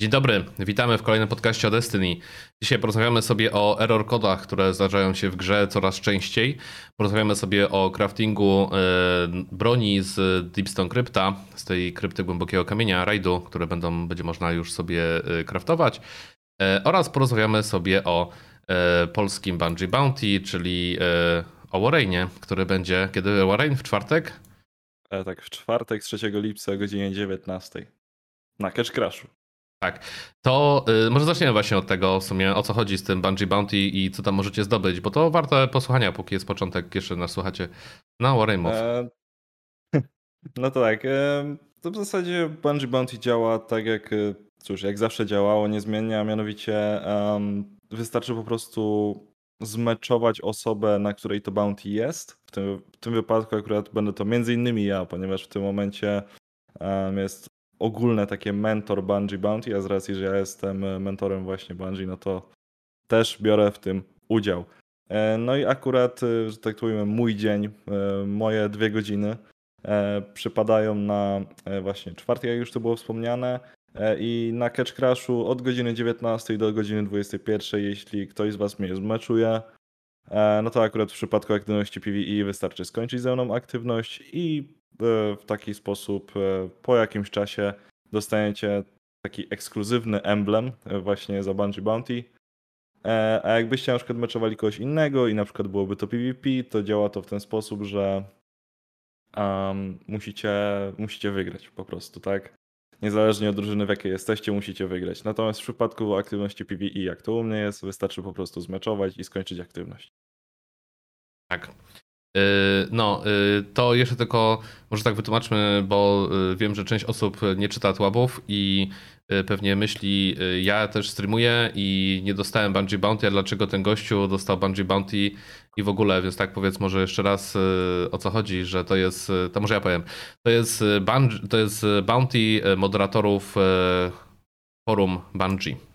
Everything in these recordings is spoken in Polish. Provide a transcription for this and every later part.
Dzień dobry, witamy w kolejnym podcaście o Destiny. Dzisiaj porozmawiamy sobie o error kodach, które zdarzają się w grze coraz częściej. Porozmawiamy sobie o craftingu e, broni z Deepstone Crypta, z tej krypty głębokiego kamienia, rajdu, które będą, będzie można już sobie e, craftować. E, oraz porozmawiamy sobie o polskim Bungie Bounty, czyli o Warrainie, który będzie, kiedy Warrain? W czwartek? E, tak, w czwartek 3 lipca o godzinie 19 na Catch Crashu. Tak, to y, może zaczniemy właśnie od tego w sumie, o co chodzi z tym Bungie Bounty i co tam możecie zdobyć, bo to warte posłuchania, póki jest początek, jeszcze nas słuchacie na Warren e, No to tak, e, to w zasadzie Bungie Bounty działa tak jak, e, cóż, jak zawsze działało, niezmiennie, a mianowicie um, wystarczy po prostu zmeczować osobę, na której to bounty jest. W tym, w tym wypadku akurat będę to między innymi ja, ponieważ w tym momencie um, jest ogólne takie mentor Bungie Bounty, a z racji, że ja jestem e, mentorem właśnie Bungie, no to też biorę w tym udział. E, no i akurat, e, że tak powiem, mój dzień, moje dwie godziny przypadają na właśnie czwartek, jak już to było wspomniane, i na Catch Crashu od godziny 19 do godziny 21, jeśli ktoś z Was mnie zmeczuje, no to akurat w przypadku aktywności PvE wystarczy skończyć ze mną aktywność i w taki sposób e, po jakimś czasie dostaniecie taki ekskluzywny emblem e, właśnie za Bungie Bounty. A jakbyście na przykład meczowali kogoś innego i na przykład byłoby to PvP, to działa to w ten sposób, że um, musicie, musicie wygrać po prostu, tak? Niezależnie od drużyny, w jakiej jesteście, musicie wygrać. Natomiast w przypadku aktywności PvE, jak to u mnie jest, wystarczy po prostu zmeczować i skończyć aktywność. Tak. Y, no, y, to jeszcze tylko może tak wytłumaczmy, bo y, wiem, że część osób nie czyta tłabów i pewnie myśli, ja też streamuję i nie dostałem Bungie Bounty, a dlaczego ten gościu dostał Bungie Bounty i w ogóle, więc tak powiedz może jeszcze raz o co chodzi, że to jest, to może ja powiem, to jest, Bungie, to jest Bounty moderatorów forum Bungie.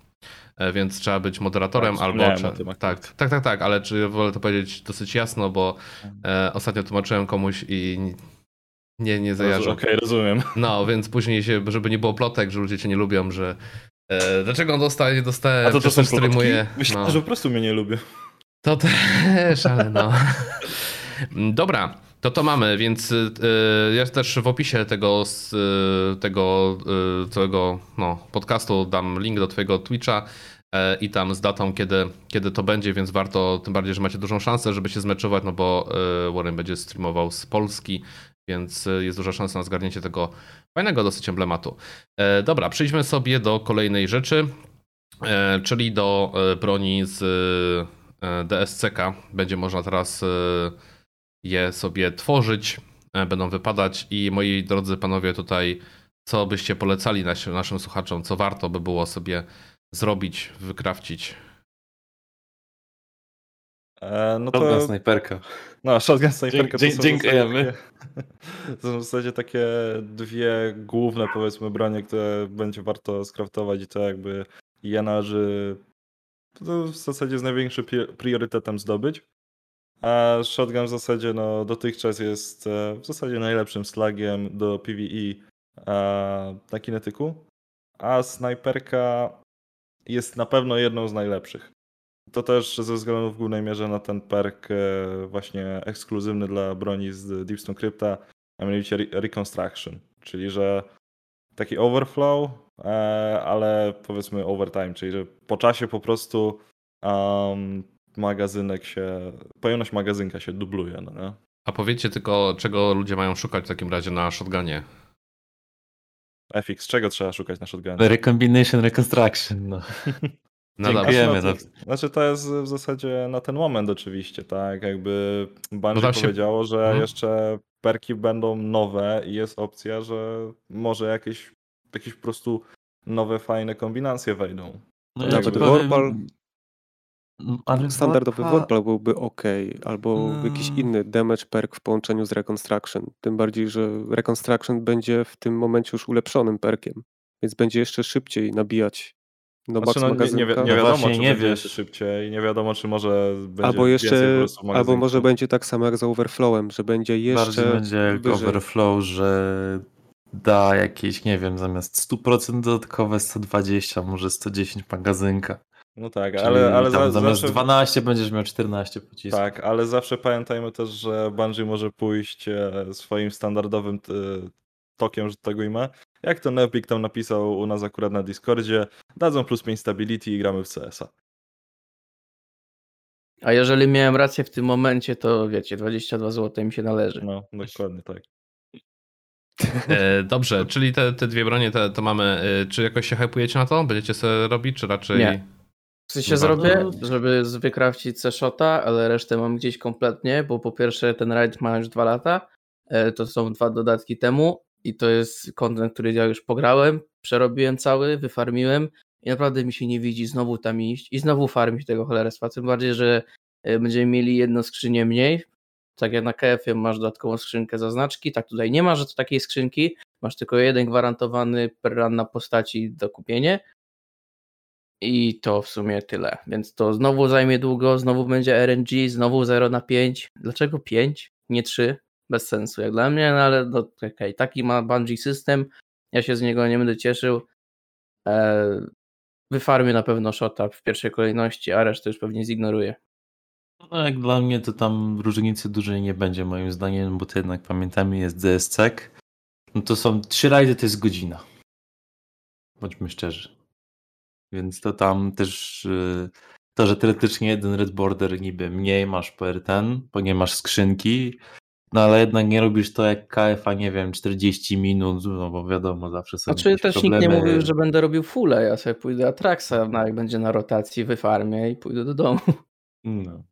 E, więc trzeba być moderatorem tak, albo. Czy, tak, tak, tak, tak, ale czy wolę to powiedzieć dosyć jasno, bo e, ostatnio tłumaczyłem komuś i nie, nie zajarzył. Okej, okay, rozumiem. No, więc później się, żeby nie było plotek, że ludzie cię nie lubią, że e, dlaczego on dostaje, nie dostaje, A to, to są streamuje. Myślę, no. że po prostu mnie nie lubię. To też, ale no. Dobra, to to mamy, więc y, ja też w opisie tego, y, tego y, całego no, podcastu dam link do twojego Twitcha i tam z datą, kiedy, kiedy to będzie, więc warto, tym bardziej, że macie dużą szansę, żeby się zmeczować, no bo Warren będzie streamował z Polski, więc jest duża szansa na zgarnięcie tego fajnego dosyć emblematu. Dobra, przejdźmy sobie do kolejnej rzeczy, czyli do broni z DSCK. Będzie można teraz je sobie tworzyć, e, będą wypadać i moi drodzy panowie tutaj, co byście polecali naszym, naszym słuchaczom, co warto by było sobie zrobić, wykrawcić? E, no to... Shotgun snajperka. No, shotgun snajperka to, Dziękujemy. to są w zasadzie takie dwie główne powiedzmy bronie, które będzie warto skraftować i to jakby je należy to w zasadzie z największym priorytetem zdobyć. A shotgun w zasadzie no, dotychczas jest e, w zasadzie najlepszym slagiem do PvE na kinetyku, a snajperka jest na pewno jedną z najlepszych. To też ze względu w głównej mierze na ten perk e, właśnie ekskluzywny dla broni z Deepstone Crypta, a mianowicie Reconstruction, czyli że taki overflow, e, ale powiedzmy overtime, czyli że po czasie po prostu um, magazynek się, pojemność magazynka się dubluje, no nie? A powiedzcie tylko, czego ludzie mają szukać w takim razie na shotgunie? FX, czego trzeba szukać na shotgunie? Recombination Reconstruction, no. No Dziękujemy. Znaczy, to, znaczy to jest w zasadzie na ten moment oczywiście, tak? Jakby Bungie no się... powiedziało, że hmm. jeszcze perki będą nowe i jest opcja, że może jakieś, jakieś po prostu nowe, fajne kombinacje wejdą. No, Nawet powiem, ale Standardowy Warpal byłby ok, albo no. jakiś inny damage perk w połączeniu z Reconstruction. Tym bardziej, że Reconstruction będzie w tym momencie już ulepszonym perkiem, więc będzie jeszcze szybciej nabijać do znaczy, no, nie, nie, wi nie, wiadomo, czy nie wiesz. szybciej, nie wiadomo, czy może będzie albo jeszcze, Albo może będzie tak samo jak z Overflowem, że będzie jeszcze Bardziej będzie wyżej. Overflow, że da jakieś, nie wiem, zamiast 100% dodatkowe 120, może 110 magazynka. No tak, Czyli ale, ale tam za, zamiast zawsze... 12 będziesz miał 14 pocisków. Tak, ale zawsze pamiętajmy też, że Bungie może pójść e, swoim standardowym e, tokiem, że tego ima. Jak to Nevbik tam napisał u nas akurat na Discordzie, dadzą plus 5 stability i gramy w CS-a. A jeżeli miałem rację w tym momencie, to wiecie, 22 zł mi się należy. No, dokładnie tak. E, dobrze, czyli te, te dwie bronie te, to mamy. E, czy jakoś się hypujecie na to? Będziecie sobie robić, czy raczej. Nie. W sensie zrobię, bardzo. żeby wykrafcić C-Shota, ale resztę mam gdzieś kompletnie, bo po pierwsze ten raid ma już dwa lata, e, to są dwa dodatki temu i to jest content, który ja już pograłem, przerobiłem cały, wyfarmiłem i naprawdę mi się nie widzi znowu tam iść i znowu farmić tego cholerstwa, tym bardziej, że e, będziemy mieli jedną skrzynię mniej, tak jak na KF-ie masz dodatkową skrzynkę zaznaczki, tak tutaj nie ma, że to takiej skrzynki, masz tylko jeden gwarantowany per run na postaci do kupienia i to w sumie tyle. Więc to znowu zajmie długo, znowu będzie RNG, znowu 0 na 5. Dlaczego 5? Nie 3? Bez sensu jak dla mnie, no ale no, okay. taki ma Bungie system. Ja się z niego nie będę cieszył. Eee, wyfarmię na pewno shota w pierwszej kolejności, a resztę już pewnie zignoruję. No jak dla mnie to tam różnicy dużej nie będzie moim zdaniem, bo to jednak pamiętamy jest DSCek. No to są trzy rajdy to jest godzina. Bądźmy szczerzy. Więc to tam też y, to, że teoretycznie jeden red border niby mniej masz per ten, bo nie masz skrzynki, no ale jednak nie robisz to jak KFA, nie wiem, 40 minut, no bo wiadomo, zawsze są Znaczy też problemy. nikt nie mówił, że będę robił fulle, ja sobie pójdę Atraxa, no jak będzie na rotacji, wyfarmię i pójdę do domu. No.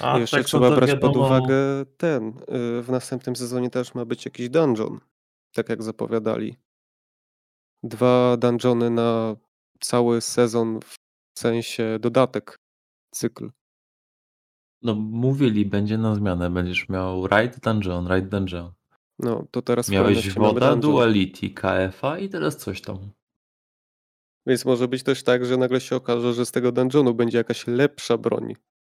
A jeszcze tak trzeba brać pod wiadomo- uwagę ten. y, W następnym sezonie też ma być jakiś dungeon. Tak jak zapowiadali. Dwa dungeony na cały sezon, w sensie dodatek, cykl. No mówili, będzie na zmianę, będziesz miał Ride Dungeon, Ride Dungeon. No, to teraz Miałeś Woda. Duality, KFA i teraz coś tam. Więc może być też tak, że nagle się okaże, że z tego dungeonu będzie jakaś lepsza broń.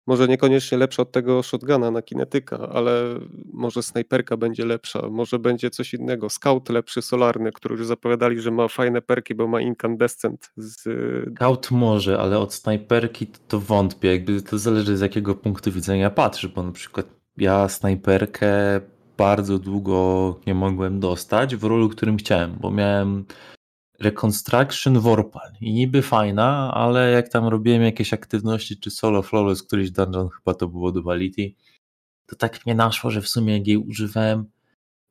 Może niekoniecznie lepsza od tego shotguna na kinetyka, ale może snajperka będzie lepsza, może będzie coś innego. Scout lepszy, solarny, który już zapowiadali, że ma fajne perki, bo ma incandescent z... Scout może, ale od snajperki to, to wątpię. Jakby to zależy z jakiego punktu widzenia patrzysz, bo na przykład ja snajperkę bardzo długo nie mogłem dostać w rolu, którym chciałem, bo miałem Reconstruction Warpal i niby fajna, ale jak tam robiłem jakieś aktywności, czy solo flawless, któryś dungeon, chyba to było Duality, to tak mnie naszło, że w sumie jak jej używałem,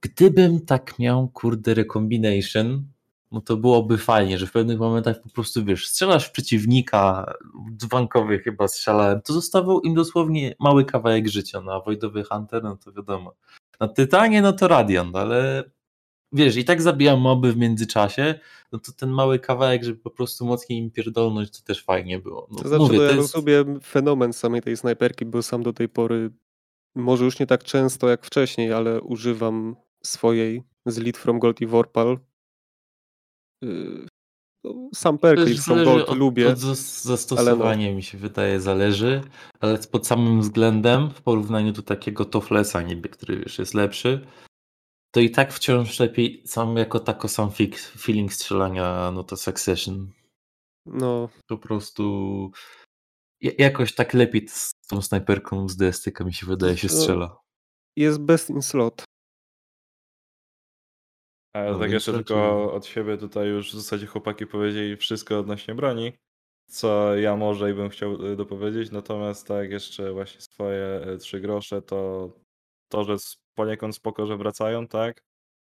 gdybym tak miał, kurde, Recombination, no to byłoby fajnie, że w pewnych momentach po prostu, wiesz, strzelasz w przeciwnika, dzwonkowy chyba strzelałem, to zostawał im dosłownie mały kawałek życia, no a Wojdowy Hunter, no to wiadomo. Na Tytanie, no to Radiant, ale wiesz, i tak zabijam moby w międzyczasie, no to ten mały kawałek, żeby po prostu mocniej im pierdolnąć, to też fajnie było. No, To znaczy, mówię, no, to ja jest... rozumiem fenomen samej tej snajperki, bo sam do tej pory, może już nie tak często jak wcześniej, ale używam swojej z Lead from Gold i Warpal. Yy, no, Sam perk Też Lead from Gold od, lubię. Od zas- zastosowania mi się wydaje, zależy, ale pod samym względem, w porównaniu do takiego Toflesa niby, który wiesz, jest lepszy, to i tak wciąż lepiej sam jako tako sam feeling strzelania, no to Succession. No, Po prostu ja- jakoś tak lepiej z tą snajperką z DSTK mi się wydaje się strzela. jest best in slot. A No tak jeszcze tylko od siebie tutaj już w zasadzie chłopaki powiedzieli wszystko odnośnie broni, co ja może i bym chciał y, dopowiedzieć, natomiast tak jeszcze właśnie swoje y, trzy grosze to to, że poniekąd spoko, że wracają, tak?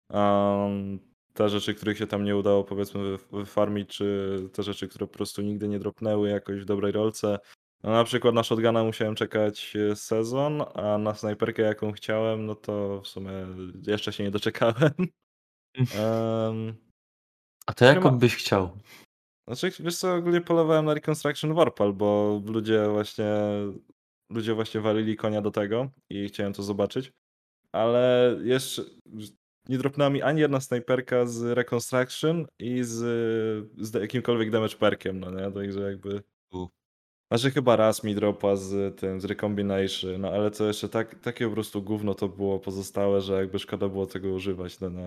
Um, te rzeczy, których się tam nie udało powiedzmy wy- wyfarmić, czy te rzeczy, które po prostu nigdy nie dropnęły jakoś w dobrej rolce. No, na przykład na shotguna musiałem czekać y, sezon, a na snajperkę jaką chciałem, no to w sumie jeszcze się nie doczekałem. Em, A to jaką ma- byś chciał? znaczy, wiesz co, ogólnie polowałem na Reconstruction Warpal, bo ludzie właśnie ludzie właśnie walili konia do tego i chciałem to zobaczyć, ale jeszcze nie dropnęła mi ani jedna snajperka z Reconstruction i z, z jakimkolwiek damage perkiem, no nie, także jakby U. Że chyba raz mi dropła z tym, z Recombination, no ale to jeszcze tak, takie po prostu gówno to było pozostałe, że jakby szkoda było tego używać. No, no.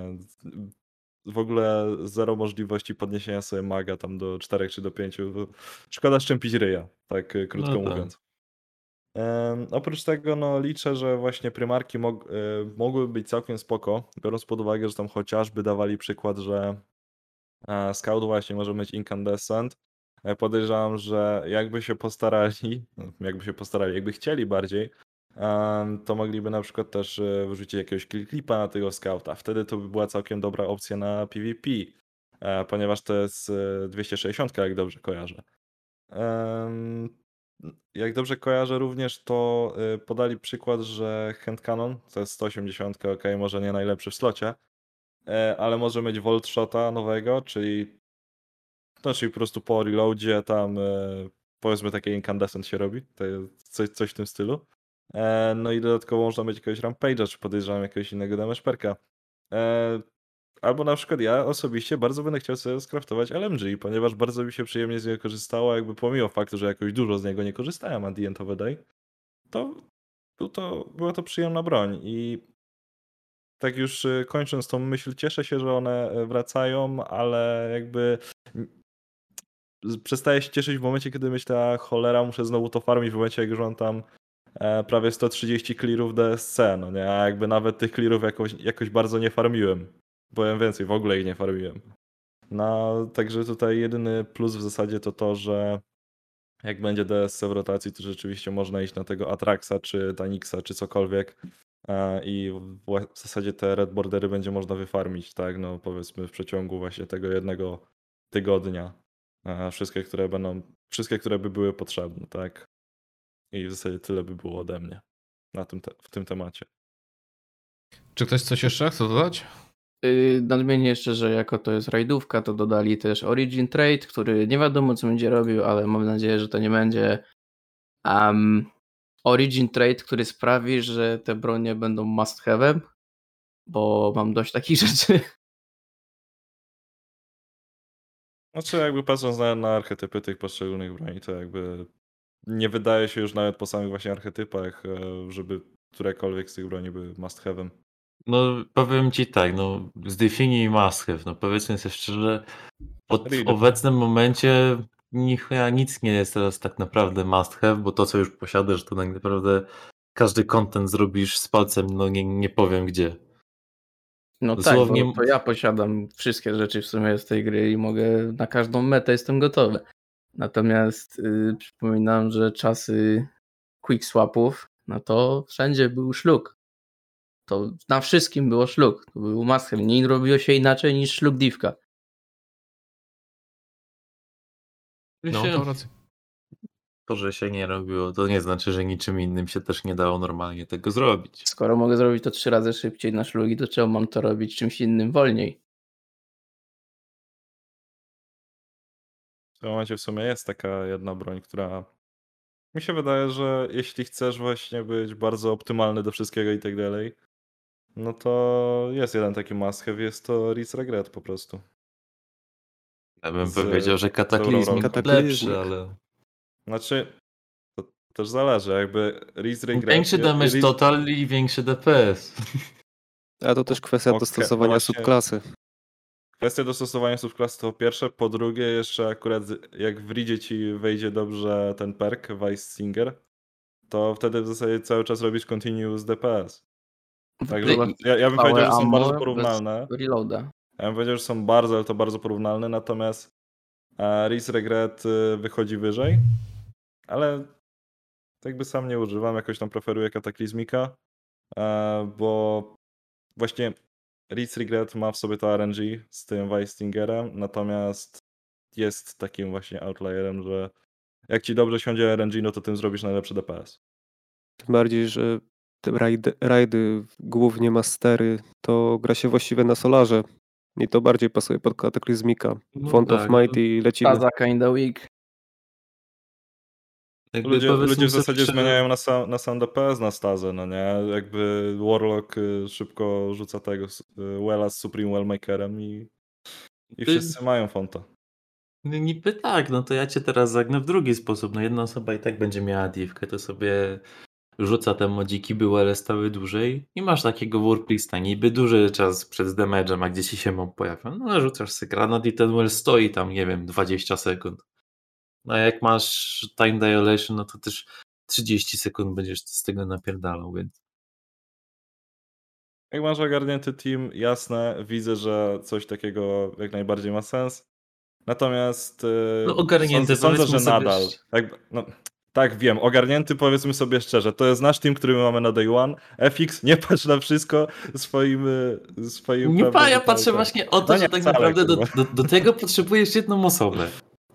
W ogóle zero możliwości podniesienia sobie maga tam do 4 czy do 5. Szkoda szczępić ryja, tak y, krótko No tak. mówiąc. Oprócz tego no, liczę, że właśnie prymarki mog, y, mogłyby być całkiem spoko, biorąc pod uwagę, że tam chociażby dawali przykład, że e, Scout właśnie może mieć Incandescent. E, Podejrzewam, że jakby się postarali, no, jakby się postarali, jakby chcieli bardziej, to mogliby na przykład też e, wrzucić jakiegoś kill clipa na tego Scouta. Wtedy to by była całkiem dobra opcja na PvP, e, ponieważ to jest e, 260, jak dobrze kojarzę. Jak dobrze kojarzę również, to y, podali przykład, że hand cannon to jest 180, ok, może nie najlepszy w slocie, e, ale może mieć volt shota nowego, czyli no, czyli po prostu po reloadzie tam e, powiedzmy takie incandescent się robi, coś, coś w tym stylu. E, No i dodatkowo można mieć jakiegoś rampage'a, czy podejrzewam jakiegoś innego damage perka. Albo na przykład ja osobiście bardzo będę chciał sobie skraftować LMG, ponieważ bardzo mi się przyjemnie z niego korzystało, jakby pomimo faktu, że jakoś dużo z niego nie korzystałem at the day, to, był to była to przyjemna broń i tak już y, kończąc tą myśl, cieszę się, że one e, wracają, ale jakby przestaję się cieszyć w momencie, kiedy myślę, a cholera, muszę znowu to farmić w momencie, jak już mam tam e, prawie 130 clearów DSC, no nie, a jakby nawet tych clearów jakoś, jakoś bardzo nie farmiłem. Powiem więcej, w ogóle ich nie farmiłem. No, także tutaj jedyny plus w zasadzie to to, że jak będzie DSC w rotacji, to rzeczywiście można iść na tego Atraxa, czy Tanixa, czy cokolwiek e, i w w zasadzie te red bordery będzie można wyfarmić, tak, no powiedzmy w przeciągu właśnie tego jednego tygodnia. E, Wszystkie, które będą, wszystkie, które by były potrzebne, tak. I w zasadzie tyle by było ode mnie na tym te, w tym temacie. Czy ktoś coś jeszcze chce dodać? Yy, Nadmienię jeszcze, że jako to jest rajdówka, to dodali też Origin Trade, który nie wiadomo co będzie robił, ale mam nadzieję, że to nie będzie um, Origin Trade, który sprawi, że te bronie będą must have'em, bo mam dość takich rzeczy. Znaczy jakby patrząc na, na archetypy tych poszczególnych broni, to jakby nie wydaje się już nawet po samych właśnie archetypach, e, żeby którekolwiek z tych broni były must have'em. No powiem ci tak, no zdefiniuj have, no powiedzmy sobie szczerze, od, w obecnym momencie niech nic nie jest teraz tak naprawdę must have, bo to co już posiadasz to tak naprawdę każdy content zrobisz z palcem, no nie, nie powiem gdzie. No Dosłownie- tak, bo to ja posiadam wszystkie rzeczy w sumie z tej gry i mogę na każdą metę jestem gotowy. Natomiast yy, przypominam, że czasy quick swapów, no to wszędzie był szluk. To na wszystkim było szluk. To był must have. Nie robiło się inaczej niż szluk divka. No, to racja. To, że się nie robiło, to nie znaczy, że niczym innym się też nie dało normalnie tego zrobić. Skoro mogę zrobić to trzy razy szybciej na szlugi, to czemu mam to robić czymś innym wolniej? W tym momencie w sumie jest taka jedna broń, która mi się wydaje, że jeśli chcesz właśnie być bardzo optymalny do wszystkiego i tak dalej, no to jest jeden taki must have, jest to Risk Regret po prostu. Ja bym Z- powiedział, że kataklizm lepszy, ale Znaczy, to też zależy, jakby Risk Regret... większy damage total i większy DPS. A to też kwestia Okej, dostosowania właśnie. subklasy. Kwestia dostosowania subklasy to pierwsze, po drugie jeszcze akurat jak w Ridzie ci wejdzie dobrze ten perk Vice Singer, to wtedy w zasadzie cały czas robisz continuous DPS. Także ja, ja bym powiedział, że są bardzo porównalne. Reloada. Ja bym powiedział, że są bardzo, ale to bardzo porównalne, natomiast e, Risk Regret y, wychodzi wyżej, ale jakby sam nie używam, jakoś tam preferuję Kataklizmika, e, bo właśnie Risk Regret ma w sobie to RNG z tym Weistingerem, natomiast jest takim właśnie outlierem, że jak ci dobrze siądzie RNG, no to tym zrobisz najlepszy DPS. Tym bardziej, że te rajdy, rajdy, głównie mastery, to gra się właściwie na solarze. I to bardziej pasuje pod kataklizmika. No Font tak, of Might i lecimy. Taza kinda weak. Jakby Ludzie, ludzie w zasadzie szczerze- zmieniają na sam, na sam DPS na stazę, no nie? Jakby Warlock y, szybko rzuca tego y, Wella z Supreme Wellmakerem i, i Ty- wszyscy mają fonta. No niby tak, no to ja cię teraz zagnę w drugi sposób. No jedna osoba i tak będzie miała divkę, to sobie rzuca te modziki były, ale stały dłużej i masz takiego worklista, niby duży czas przed damage'em, a gdzie ci się mob pojawia. No rzucasz sobie granat i ten well stoi tam, nie wiem, 20 sekund. No a jak masz time dilation, no to też 30 sekund będziesz z tego napierdalał, więc Jak masz ogarnięty team, jasne, widzę, że coś takiego jak najbardziej ma sens. Natomiast y, No, ogarnięty, sądzę, sądzę że nadal. no, tak, wiem, ogarnięty powiedzmy sobie szczerze. To jest nasz team, który my mamy na day one. FX, nie patrz na wszystko swoim. y, swoim Nie pa, ja patrzę właśnie o to, No że tak naprawdę do, do, do tego potrzebujesz jedną osobę.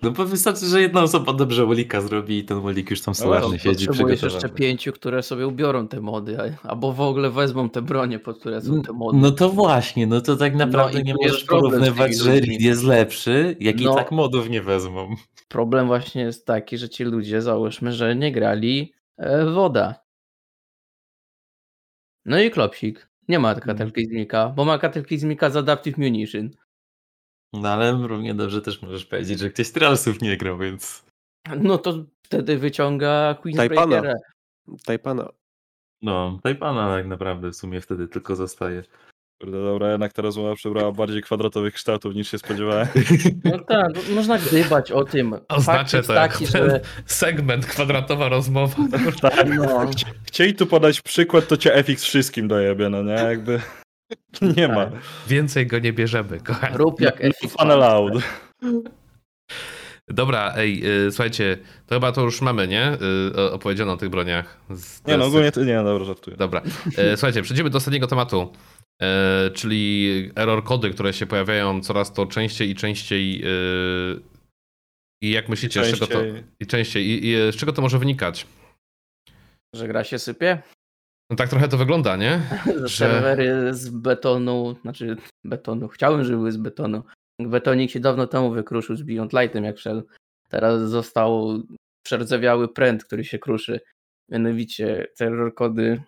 No bo wystarczy, że jedna osoba dobrze Wolika zrobi i ten Wolik już tam No solarny właśnie, siedzi Potrzebujesz przygotowany. jeszcze pięciu, które sobie ubiorą te mody, albo w ogóle wezmą te bronie, pod które są te mody. No to właśnie, no to tak naprawdę i nie możesz porównywać, że. Reed jest lepszy, jak i No. tak modów nie wezmą. Problem właśnie jest taki, że ci ludzie, załóżmy, że nie grali e, woda. No i klopsik. Nie ma kataklizmika, bo ma kataklizmika z Adaptive Munition. No ale równie dobrze też możesz powiedzieć, że ktoś Trialsów nie grał, więc No to wtedy wyciąga Taipana. Queensbreakera. Taipana. no, Tajpana tak naprawdę w sumie wtedy tylko zostaje. Kurde, dobra, jednak ta rozmowa przybrała bardziej kwadratowych kształtów niż się spodziewałem. No tak, no można gdybać o tym. Oznaczę jest to taki, że segment, kwadratowa rozmowa. tak, no, chcieli tu podać przykład, to cię FX wszystkim dojebie, no nie? Jakby nie ma. Tak. Więcej go nie bierzemy, kochani. rób jak No. Fun allowed. Dobra, ej, y, słuchajcie, to chyba to już mamy, nie? Y, opowiedziano o tych broniach. Z- Nie no, ogólnie to nie, dobra, żartuję. Dobra. E, Słuchajcie, przejdziemy do ostatniego tematu, e, czyli error kody, które się pojawiają coraz to częściej i częściej. e, I jak myślicie, z czego to. Częściej. I częściej. I, i z czego to może wynikać? Że gra się sypie? No tak trochę to wygląda, nie? Że serwery z betonu, znaczy betonu, chciałem, żeby były z betonu. Betonik się dawno temu wykruszył z Beyond Lightem, jak wszedł. Teraz został przerdzewiały pręt, który się kruszy. Mianowicie terror kody,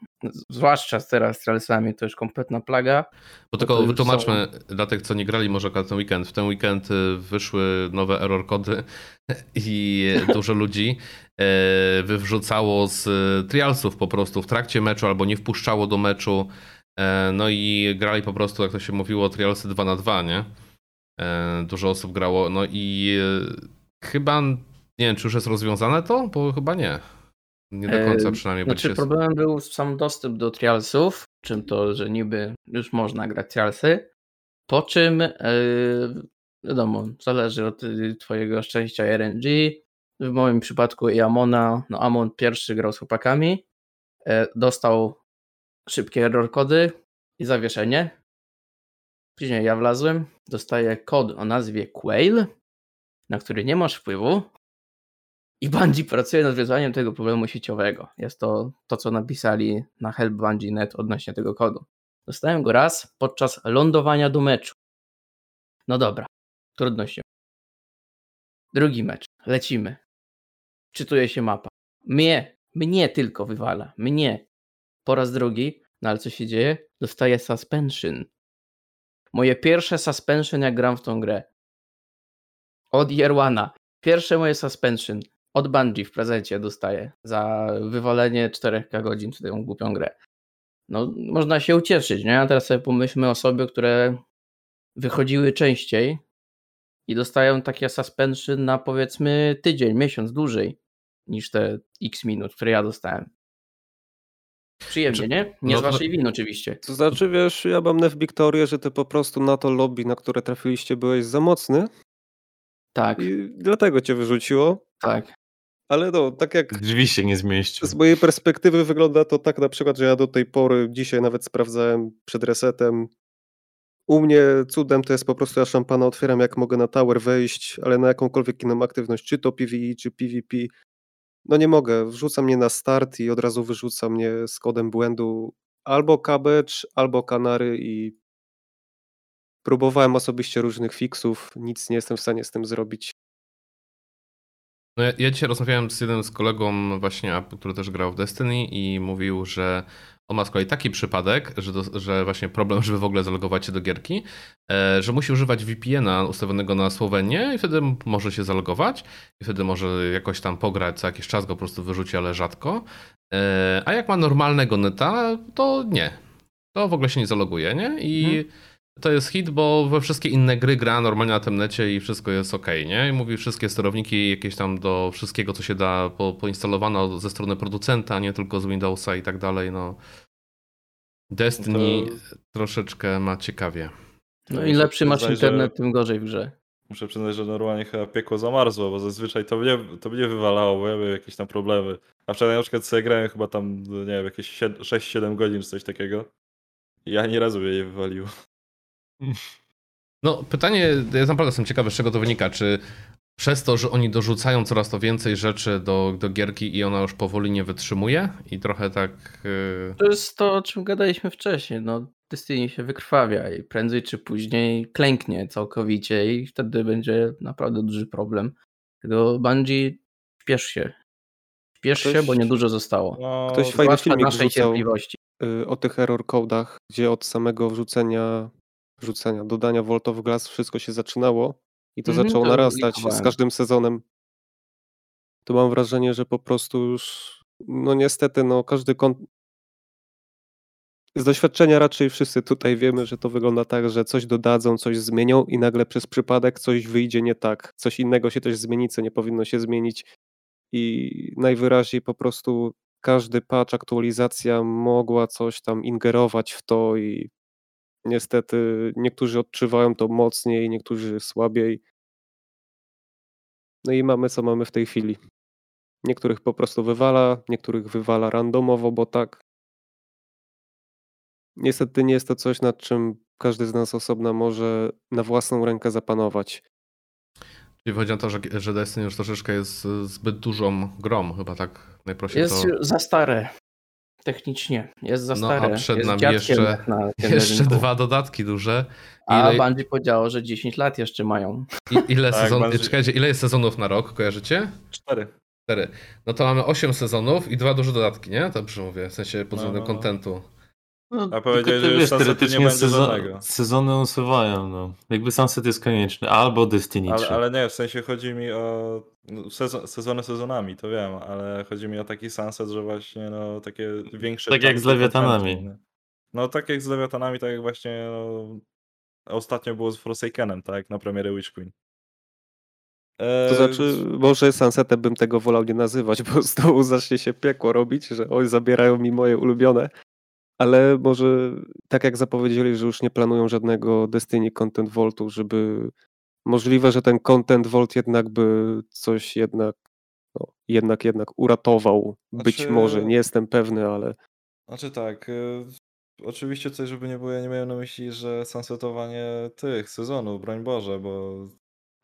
zwłaszcza teraz z Trailsami, to już kompletna plaga. Bo tylko wytłumaczmy dla tych, co nie grali może ten weekend. W ten weekend y, wyszły nowe error kody i dużo ludzi wywrzucało z y, trialsów po prostu w trakcie meczu albo nie wpuszczało do meczu. E, No i grali po prostu, jak to się mówiło, trialsy 2 na 2, nie? E, Dużo osób grało. No i e, chyba, nie wiem, czy już jest rozwiązane to? Bo chyba nie. Nie do końca E, przynajmniej. Znaczy jest- problemem był sam dostęp do trialsów, czym to, że niby już można grać trialsy, po czym e, wiadomo, zależy od twojego szczęścia RNG. W moim przypadku i Amona, no Amon pierwszy grał z chłopakami, e, dostał szybkie error kody i zawieszenie. Później ja wlazłem, dostaję kod o nazwie Quail, na który nie masz wpływu, i Bungie pracuje nad rozwiązaniem tego problemu sieciowego. Jest to to, co napisali na Help Bungie.net odnośnie tego kodu. Dostałem go raz podczas lądowania do meczu. No dobra, trudno się. Drugi mecz, lecimy. Czytuje się mapa. Mnie, mnie tylko wywala. Mnie. Po raz drugi, no ale co się dzieje? Dostaję suspension. Moje pierwsze suspension, jak gram w tą grę. Od Jerwana. Pierwsze moje suspension od Bungie w prezencie dostaję za wywalenie 4K godzin w tę głupią grę. No, można się ucieszyć, nie? A teraz sobie pomyślmy o osoby, które wychodziły częściej i dostają takie suspension na powiedzmy tydzień, miesiąc dłużej niż te x minut, które ja dostałem. Przyjemnie, Znaczy, nie? Nie no z waszej winy oczywiście. To znaczy, wiesz, ja mam nef Wiktorię, że ty po prostu na to lobby, na które trafiliście, byłeś za mocny Tak, i dlatego cię wyrzuciło. tak. Ale no, tak jak Drzwi się nie zmieścił. z mojej perspektywy wygląda to tak na przykład, że ja do tej pory, dzisiaj nawet sprawdzałem przed resetem, u mnie cudem to jest po prostu ja szampana otwieram jak mogę na tower wejść, ale na jakąkolwiek inną aktywność, czy to PvE, czy PvP, no nie mogę. Wrzuca mnie na start i od razu wyrzuca mnie z kodem błędu albo cabbage, albo kanary i próbowałem osobiście różnych fixów, nic nie jestem w stanie z tym zrobić. No ja, ja dzisiaj rozmawiałem z jednym z kolegą właśnie, który też grał w Destiny i mówił, że On ma z kolei taki przypadek, że, do, że właśnie problem, żeby w ogóle zalogować się do gierki, e, że musi używać VPN-a ustawionego na Słowenię i wtedy może się zalogować i wtedy może jakoś tam pograć, co jakiś czas go po prostu wyrzuci, ale rzadko. E, a jak ma normalnego neta, to nie. To w ogóle się nie zaloguje, nie? I hmm. To jest hit, bo we wszystkie inne gry gra normalnie na tym necie i wszystko jest ok, nie? I mówi wszystkie sterowniki jakieś tam do wszystkiego, co się da po, poinstalowano ze strony producenta, nie tylko z Windowsa i tak dalej, no. Destiny to... troszeczkę ma ciekawie. No i lepszy masz internet, że... tym gorzej w grze. Muszę przyznać, że normalnie chyba piekło zamarzło, bo zazwyczaj to mnie, to mnie wywalało, bo ja miałem jakieś tam problemy. A wczoraj na przykład sobie grałem chyba tam, nie wiem, jakieś 6-7 godzin czy coś takiego. I ja ani razu mnie nie wywaliło. No pytanie, ja naprawdę jestem ciekawy, z czego to wynika. Czy przez to, że oni dorzucają coraz to więcej rzeczy do, do gierki i ona już powoli nie wytrzymuje i trochę tak... Yy... To jest to, o czym gadaliśmy wcześniej. No, Destiny się wykrwawia i prędzej czy później klęknie całkowicie i wtedy będzie naprawdę duży problem. Tego Bungie śpiesz się. Śpiesz Ktoś... się, bo niedużo zostało. No, Ktoś fajny filmik naszej cierpliwości. Y, o tych error codach, gdzie od samego wrzucenia, wrzucenia, dodania Volt of Glass wszystko się zaczynało i to mm, zaczęło to narastać z każdym sezonem. To mam wrażenie, że po prostu już, no niestety, no każdy kont... Z doświadczenia raczej wszyscy tutaj wiemy, że to wygląda tak, że coś dodadzą, coś zmienią i nagle przez przypadek coś wyjdzie nie tak. Coś innego się też zmieni, co nie powinno się zmienić. I najwyraźniej po prostu każdy patch, aktualizacja mogła coś tam ingerować w to i niestety niektórzy odczuwają to mocniej, niektórzy słabiej. No i mamy co mamy w tej chwili. Niektórych po prostu wywala, niektórych wywala randomowo, bo tak. Niestety nie jest to coś, nad czym każdy z nas osobna może na własną rękę zapanować. Czyli chodzi o to, że, że Destiny już troszeczkę jest zbyt dużą grą, chyba tak najprościej Jest to... za stare. Technicznie jest za no, stare. A przed jest nami jeszcze, jeszcze dwa dodatki duże. Ile... A Bungie powiedziało, że 10 lat jeszcze mają. I, ile, tak, sezon... Bungie... Czekajcie, ile jest sezonów na rok, kojarzycie? Cztery. Cztery. No to mamy 8 sezonów i dwa duże dodatki, nie? Dobrze mówię, w sensie pod względem no, no. No, A powiedzieli, że wiesz, teoretycznie nie sezon, sezony usuwają. No. Jakby Sunset jest konieczny, albo Destiny ale, ale nie, w sensie chodzi mi o no, sezon, sezony sezonami, to wiem, ale chodzi mi o taki Sunset, że właśnie no, takie większe... Tak jak z Lewiatanami. No tak jak z Lewiatanami, tak jak właśnie no, ostatnio było z Forsakenem, tak, na premierę Witch Queen. To eee, znaczy, może Sunsetem bym tego wolał nie nazywać, bo znowu zacznie się piekło robić, że oj, zabierają mi moje ulubione. Ale może tak jak zapowiedzieli, że już nie planują żadnego Destiny Content Vaultu, żeby możliwe, że ten Content Vault jednak by coś jednak no, jednak jednak uratował. Być znaczy... może, nie jestem pewny, ale znaczy tak, y oczywiście coś, żeby nie było, ja nie miałem na myśli, że sunsetowanie tych sezonów, broń Boże, bo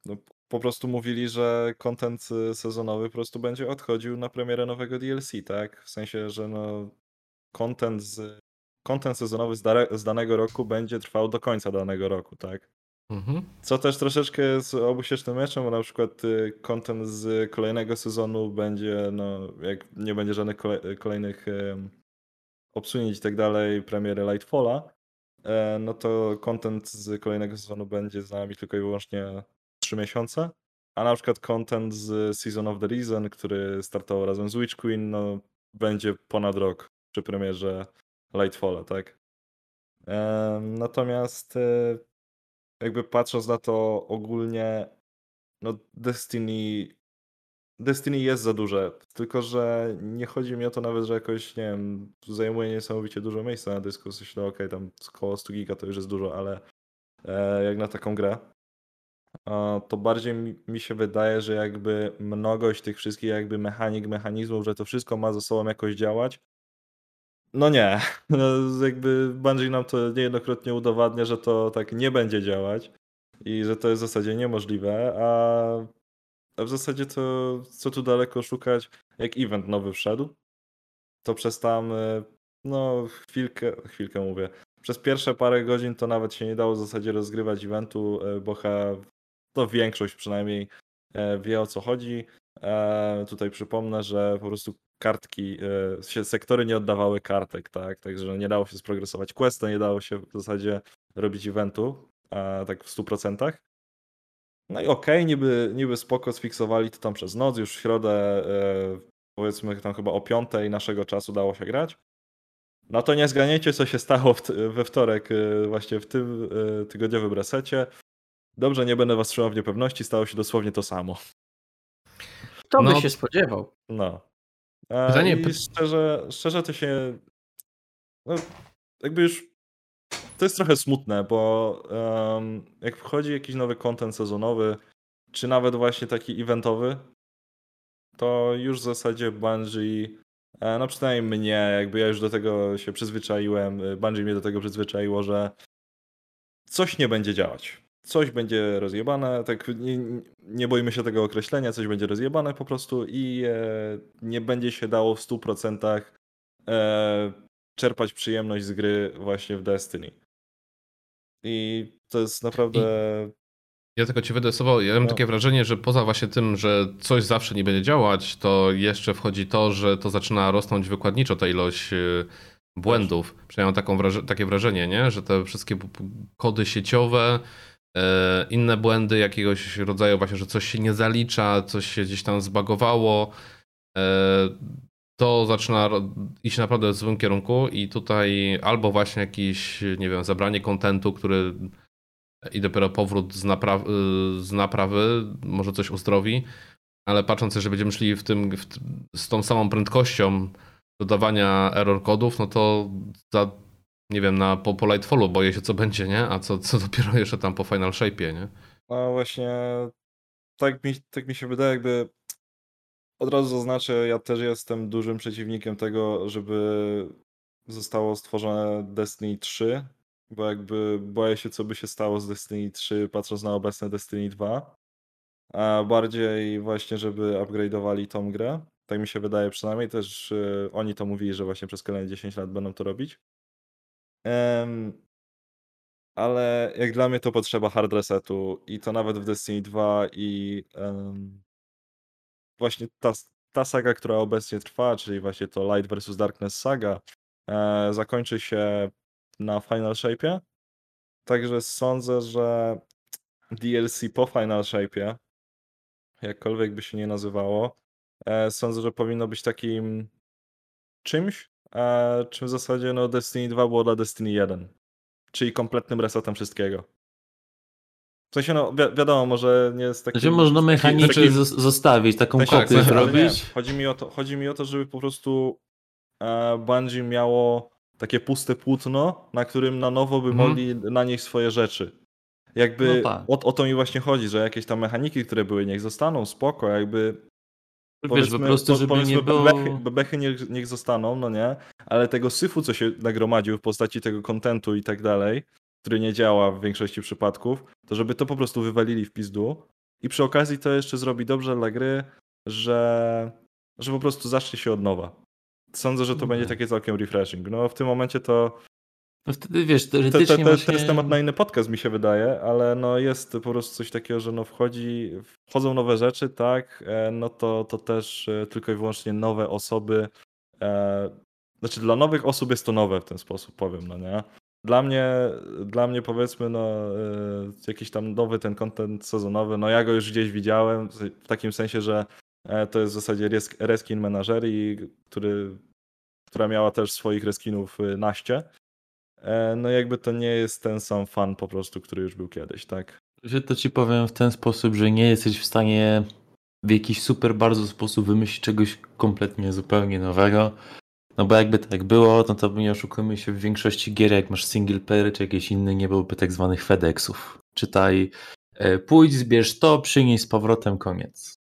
no, po prostu mówili, że content y, sezonowy po prostu będzie odchodził na premierę nowego DLC, tak? W sensie, że no content, z, content sezonowy z, dare, z danego roku będzie trwał do końca danego roku, tak? Mhm. Co też troszeczkę jest obusiecznym meczem, bo na przykład y, content z kolejnego sezonu będzie, no, jak nie będzie żadnych kolejnych obsunięć i tak dalej, premiery Lightfalla, e, no to content z kolejnego sezonu będzie z nami tylko i wyłącznie 3 miesiące, a na przykład content z Season of the Reason, który startował razem z Witch Queen, no będzie ponad rok przy premierze Lightfalla, tak? Natomiast e, jakby patrząc na to ogólnie, no Destiny Destiny jest za duże, tylko że nie chodzi mi o to nawet, że jakoś, nie wiem, zajmuje niesamowicie dużo miejsca na dysku, w no okej, okay, tam około 100 giga to już jest dużo, ale e, jak na taką grę, to bardziej mi, mi się wydaje, że jakby mnogość tych wszystkich jakby mechanik, mechanizmów, że to wszystko ma ze sobą jakoś działać, no nie, no, jakby Bungie nam to niejednokrotnie udowadnia, że to tak nie będzie działać i że to jest w zasadzie niemożliwe, a, w zasadzie to co tu daleko szukać, jak event nowy wszedł, to przez tam, e, no chwilkę, chwilkę mówię, przez pierwsze parę godzin to nawet się nie dało w zasadzie rozgrywać eventu, e, bo to większość przynajmniej e, wie o co chodzi. E, tutaj przypomnę, że po prostu kartki, się sektory nie oddawały kartek, tak? Także nie dało się sprogresować questa, nie dało się w zasadzie robić eventu, tak w 100%. No i okej, okay, niby, niby spoko sfiksowali to tam przez noc, już w środę, powiedzmy tam chyba o 5 naszego czasu dało się grać. No to nie zganiecie, co się stało we wtorek, y, właśnie w tym y, tygodniowym resecie. Dobrze, nie będę was trzymał w niepewności, stało się dosłownie to samo. Kto no, by się spodziewał? No. A, Pytanie... I szczerze, szczerze to się. No, jakby już. To jest trochę smutne, bo um, jak wchodzi jakiś nowy content sezonowy, czy nawet właśnie taki eventowy, to już w zasadzie Bungie E, no przynajmniej mnie, jakby ja już do tego się przyzwyczaiłem, Bungie mnie do tego przyzwyczaiło, że coś nie będzie działać. Coś będzie rozjebane, tak nie, nie boimy się tego określenia, coś będzie rozjebane po prostu i e, nie będzie się dało w 100% e, czerpać przyjemność z gry właśnie w Destiny. I to jest naprawdę ja tylko ci będę słowo, ja mam no. takie wrażenie, że poza właśnie tym, że coś zawsze nie będzie działać, to jeszcze wchodzi to, że to zaczyna rosnąć wykładniczo ta ilość y, błędów. Przynajmniej mam taką takie wrażenie, nie? że te wszystkie kody sieciowe, e, inne błędy jakiegoś rodzaju właśnie, że coś się nie zalicza, coś się gdzieś tam zbagowało, e, to zaczyna iść naprawdę w złym kierunku i tutaj albo właśnie jakiś, nie wiem, zabranie kontentu, który i dopiero powrót z, z naprawy może coś uzdrowi, ale patrząc, że będziemy szli w tym, w, z tą samą prędkością dodawania error kodów, no to za, nie wiem, na, po, po Lightfallu boję się co będzie, nie? A co, co dopiero jeszcze tam po Final Shape'ie, nie? No właśnie, tak mi, tak mi się wydaje, jakby od razu zaznaczę, ja też jestem dużym przeciwnikiem tego, żeby zostało stworzone Destiny 3 bo jakby boję się, co by się stało z Destiny 3, patrząc na obecne Destiny 2. A bardziej właśnie, żeby upgrade'owali tą grę. Tak mi się wydaje przynajmniej. Też y, oni to mówili, że właśnie przez kolejne 10 lat będą to robić. Um, ale jak dla mnie to potrzeba hard resetu i to nawet w Destiny 2 i um, właśnie ta, ta saga, która obecnie trwa, czyli właśnie to Light vs Darkness saga, e, zakończy się na Final Shape'ie. Także sądzę, że DLC po Final Shape'ie, jakkolwiek by się nie nazywało, e, sądzę, że powinno być takim czymś, e, czym w zasadzie no Destiny 2 było dla Destiny 1. Czyli kompletnym resetem wszystkiego. W sensie, no wi wiadomo, może nie jest taki... Gdzie można mechanicznie taki... zostawić, taką tak, kopię tak, zrobić? Chodzi mi, o to, chodzi mi o to, żeby po prostu e, Bungie miało takie puste płótno, na którym na nowo by mhm. mogli nanieść swoje rzeczy. Jakby no tak. o, o, to mi właśnie chodzi, że jakieś tam mechaniki, które były, niech zostaną, spoko, jakby Wiesz, po prostu, żeby nie było... bebechy, bebechy niech, niech zostaną, no nie, ale tego syfu, co się nagromadził w postaci tego kontentu i tak dalej, który nie działa w większości przypadków, to żeby to po prostu wywalili w pizdu i przy okazji to jeszcze zrobi dobrze dla gry, że, że po prostu zacznie się od nowa. Sądzę, że to będzie takie całkiem refreshing. No w tym momencie to. No wtedy wiesz, teoretycznie. Właśnie... to jest temat na inny podcast, mi się wydaje, ale no jest po prostu coś takiego, że no wchodzi, wchodzą nowe rzeczy, tak, e, no to, to też e, tylko i wyłącznie nowe osoby. E, znaczy dla nowych osób jest to nowe w ten sposób, powiem, no nie? Dla mnie, dla mnie powiedzmy, no jakiś tam nowy ten content sezonowy, no ja go już gdzieś widziałem, w takim sensie, że to jest w zasadzie reskin menażerii, który, która miała też swoich reskinów y, naście. E, no jakby to nie jest ten sam fan po prostu, który już był kiedyś, tak? Że to ci powiem w ten sposób, że nie jesteś w stanie w jakiś super bardzo sposób wymyślić czegoś kompletnie zupełnie nowego. No bo jakby tak było, no to nie oszukujmy się, w większości gier, jak masz single player czy jakieś inne, nie byłoby tak zwanych FedExów. Czytaj, e, pójdź, zbierz to, przynieś z powrotem, koniec.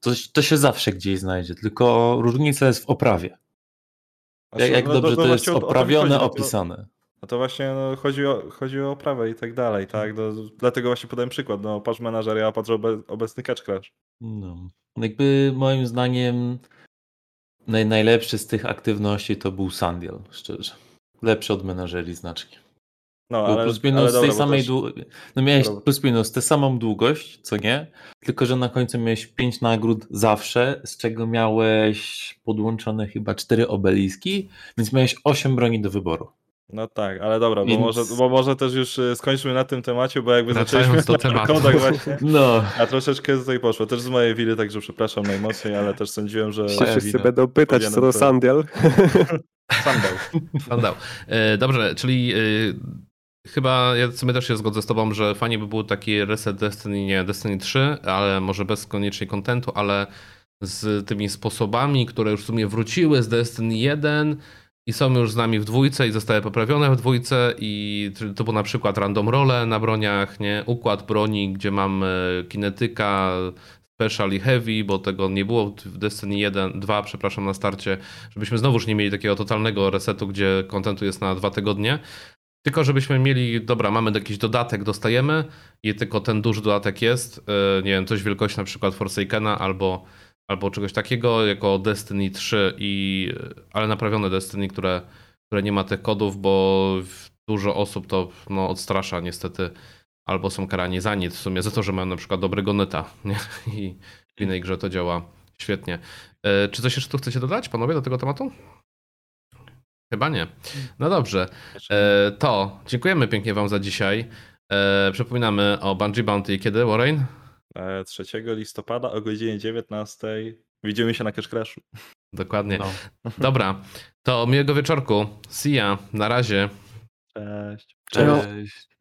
To, to się zawsze gdzieś znajdzie, tylko różnica jest w oprawie. Jak, jak no, dobrze no, to, jest oprawione, opisane. No to właśnie no, chodzi, o, chodzi o oprawę i tak dalej, tak? No, dlatego właśnie podałem przykład. No, patrz menażer, ja patrzę obe, obecny catch crash. No. Jakby moim zdaniem naj, najlepszy z tych aktywności to był Sandial, szczerze. Lepszy od menażerii znacznie. No, ale, plus minus ale dobra, tej samej też- dłu... No miałeś Dobra. plus minus tę samą długość, co nie? Tylko, że na końcu miałeś 5 nagród zawsze, z czego miałeś podłączone chyba 4 obeliski, więc miałeś 8 broni do wyboru. No tak, ale dobra, Więc- bo, może, bo może też już y, skończmy na tym temacie, bo jakby Wracając zaczęliśmy do na właśnie, No, a troszeczkę tutaj poszło. Też z mojej winy, także przepraszam najmocniej, ale też sądziłem, że... Się wszyscy wina. będą pytać co do Sandial. Sandał. Sandał. E, Dobrze, czyli e, chyba ja w sumie też się zgodzę z tobą, że fajnie by był taki reset Destiny, nie Destiny 3, ale może bez koniecznie kontentu, ale z tymi sposobami, które już w sumie wróciły z Destiny 1 i są już z nami w dwójce i zostały poprawione w dwójce i to był na przykład random role na broniach, nie? Układ broni, gdzie mamy kinetyka, special i heavy, bo tego nie było w Destiny 1, 2, przepraszam, na starcie, żebyśmy znowuż nie mieli takiego totalnego resetu, gdzie kontentu jest na dwa tygodnie. Tylko żebyśmy mieli, dobra, mamy jakiś dodatek, dostajemy i tylko ten duży dodatek jest, e, nie wiem, coś wielkości na przykład Forsakena albo, albo czegoś takiego jako Destiny 3 i, ale naprawione Destiny, które, które nie ma tych kodów, bo dużo osób to no, odstrasza niestety albo są karani za nic w sumie, za to, że mają na przykład dobrego neta nie? i w innej grze to działa świetnie. E, Czy coś jeszcze tu chcecie dodać, panowie, do tego tematu? Chyba nie. No dobrze. E, to dziękujemy pięknie Wam za dzisiaj. E, przypominamy o Bungie Bounty. Kiedy, Warren? E, 3 listopada o godzinie 19 widzimy się na Cash Crashu. Dokładnie. no. Dobra. To miłego wieczorku. See ya. Na razie. Cześć. Cześć. Cześć.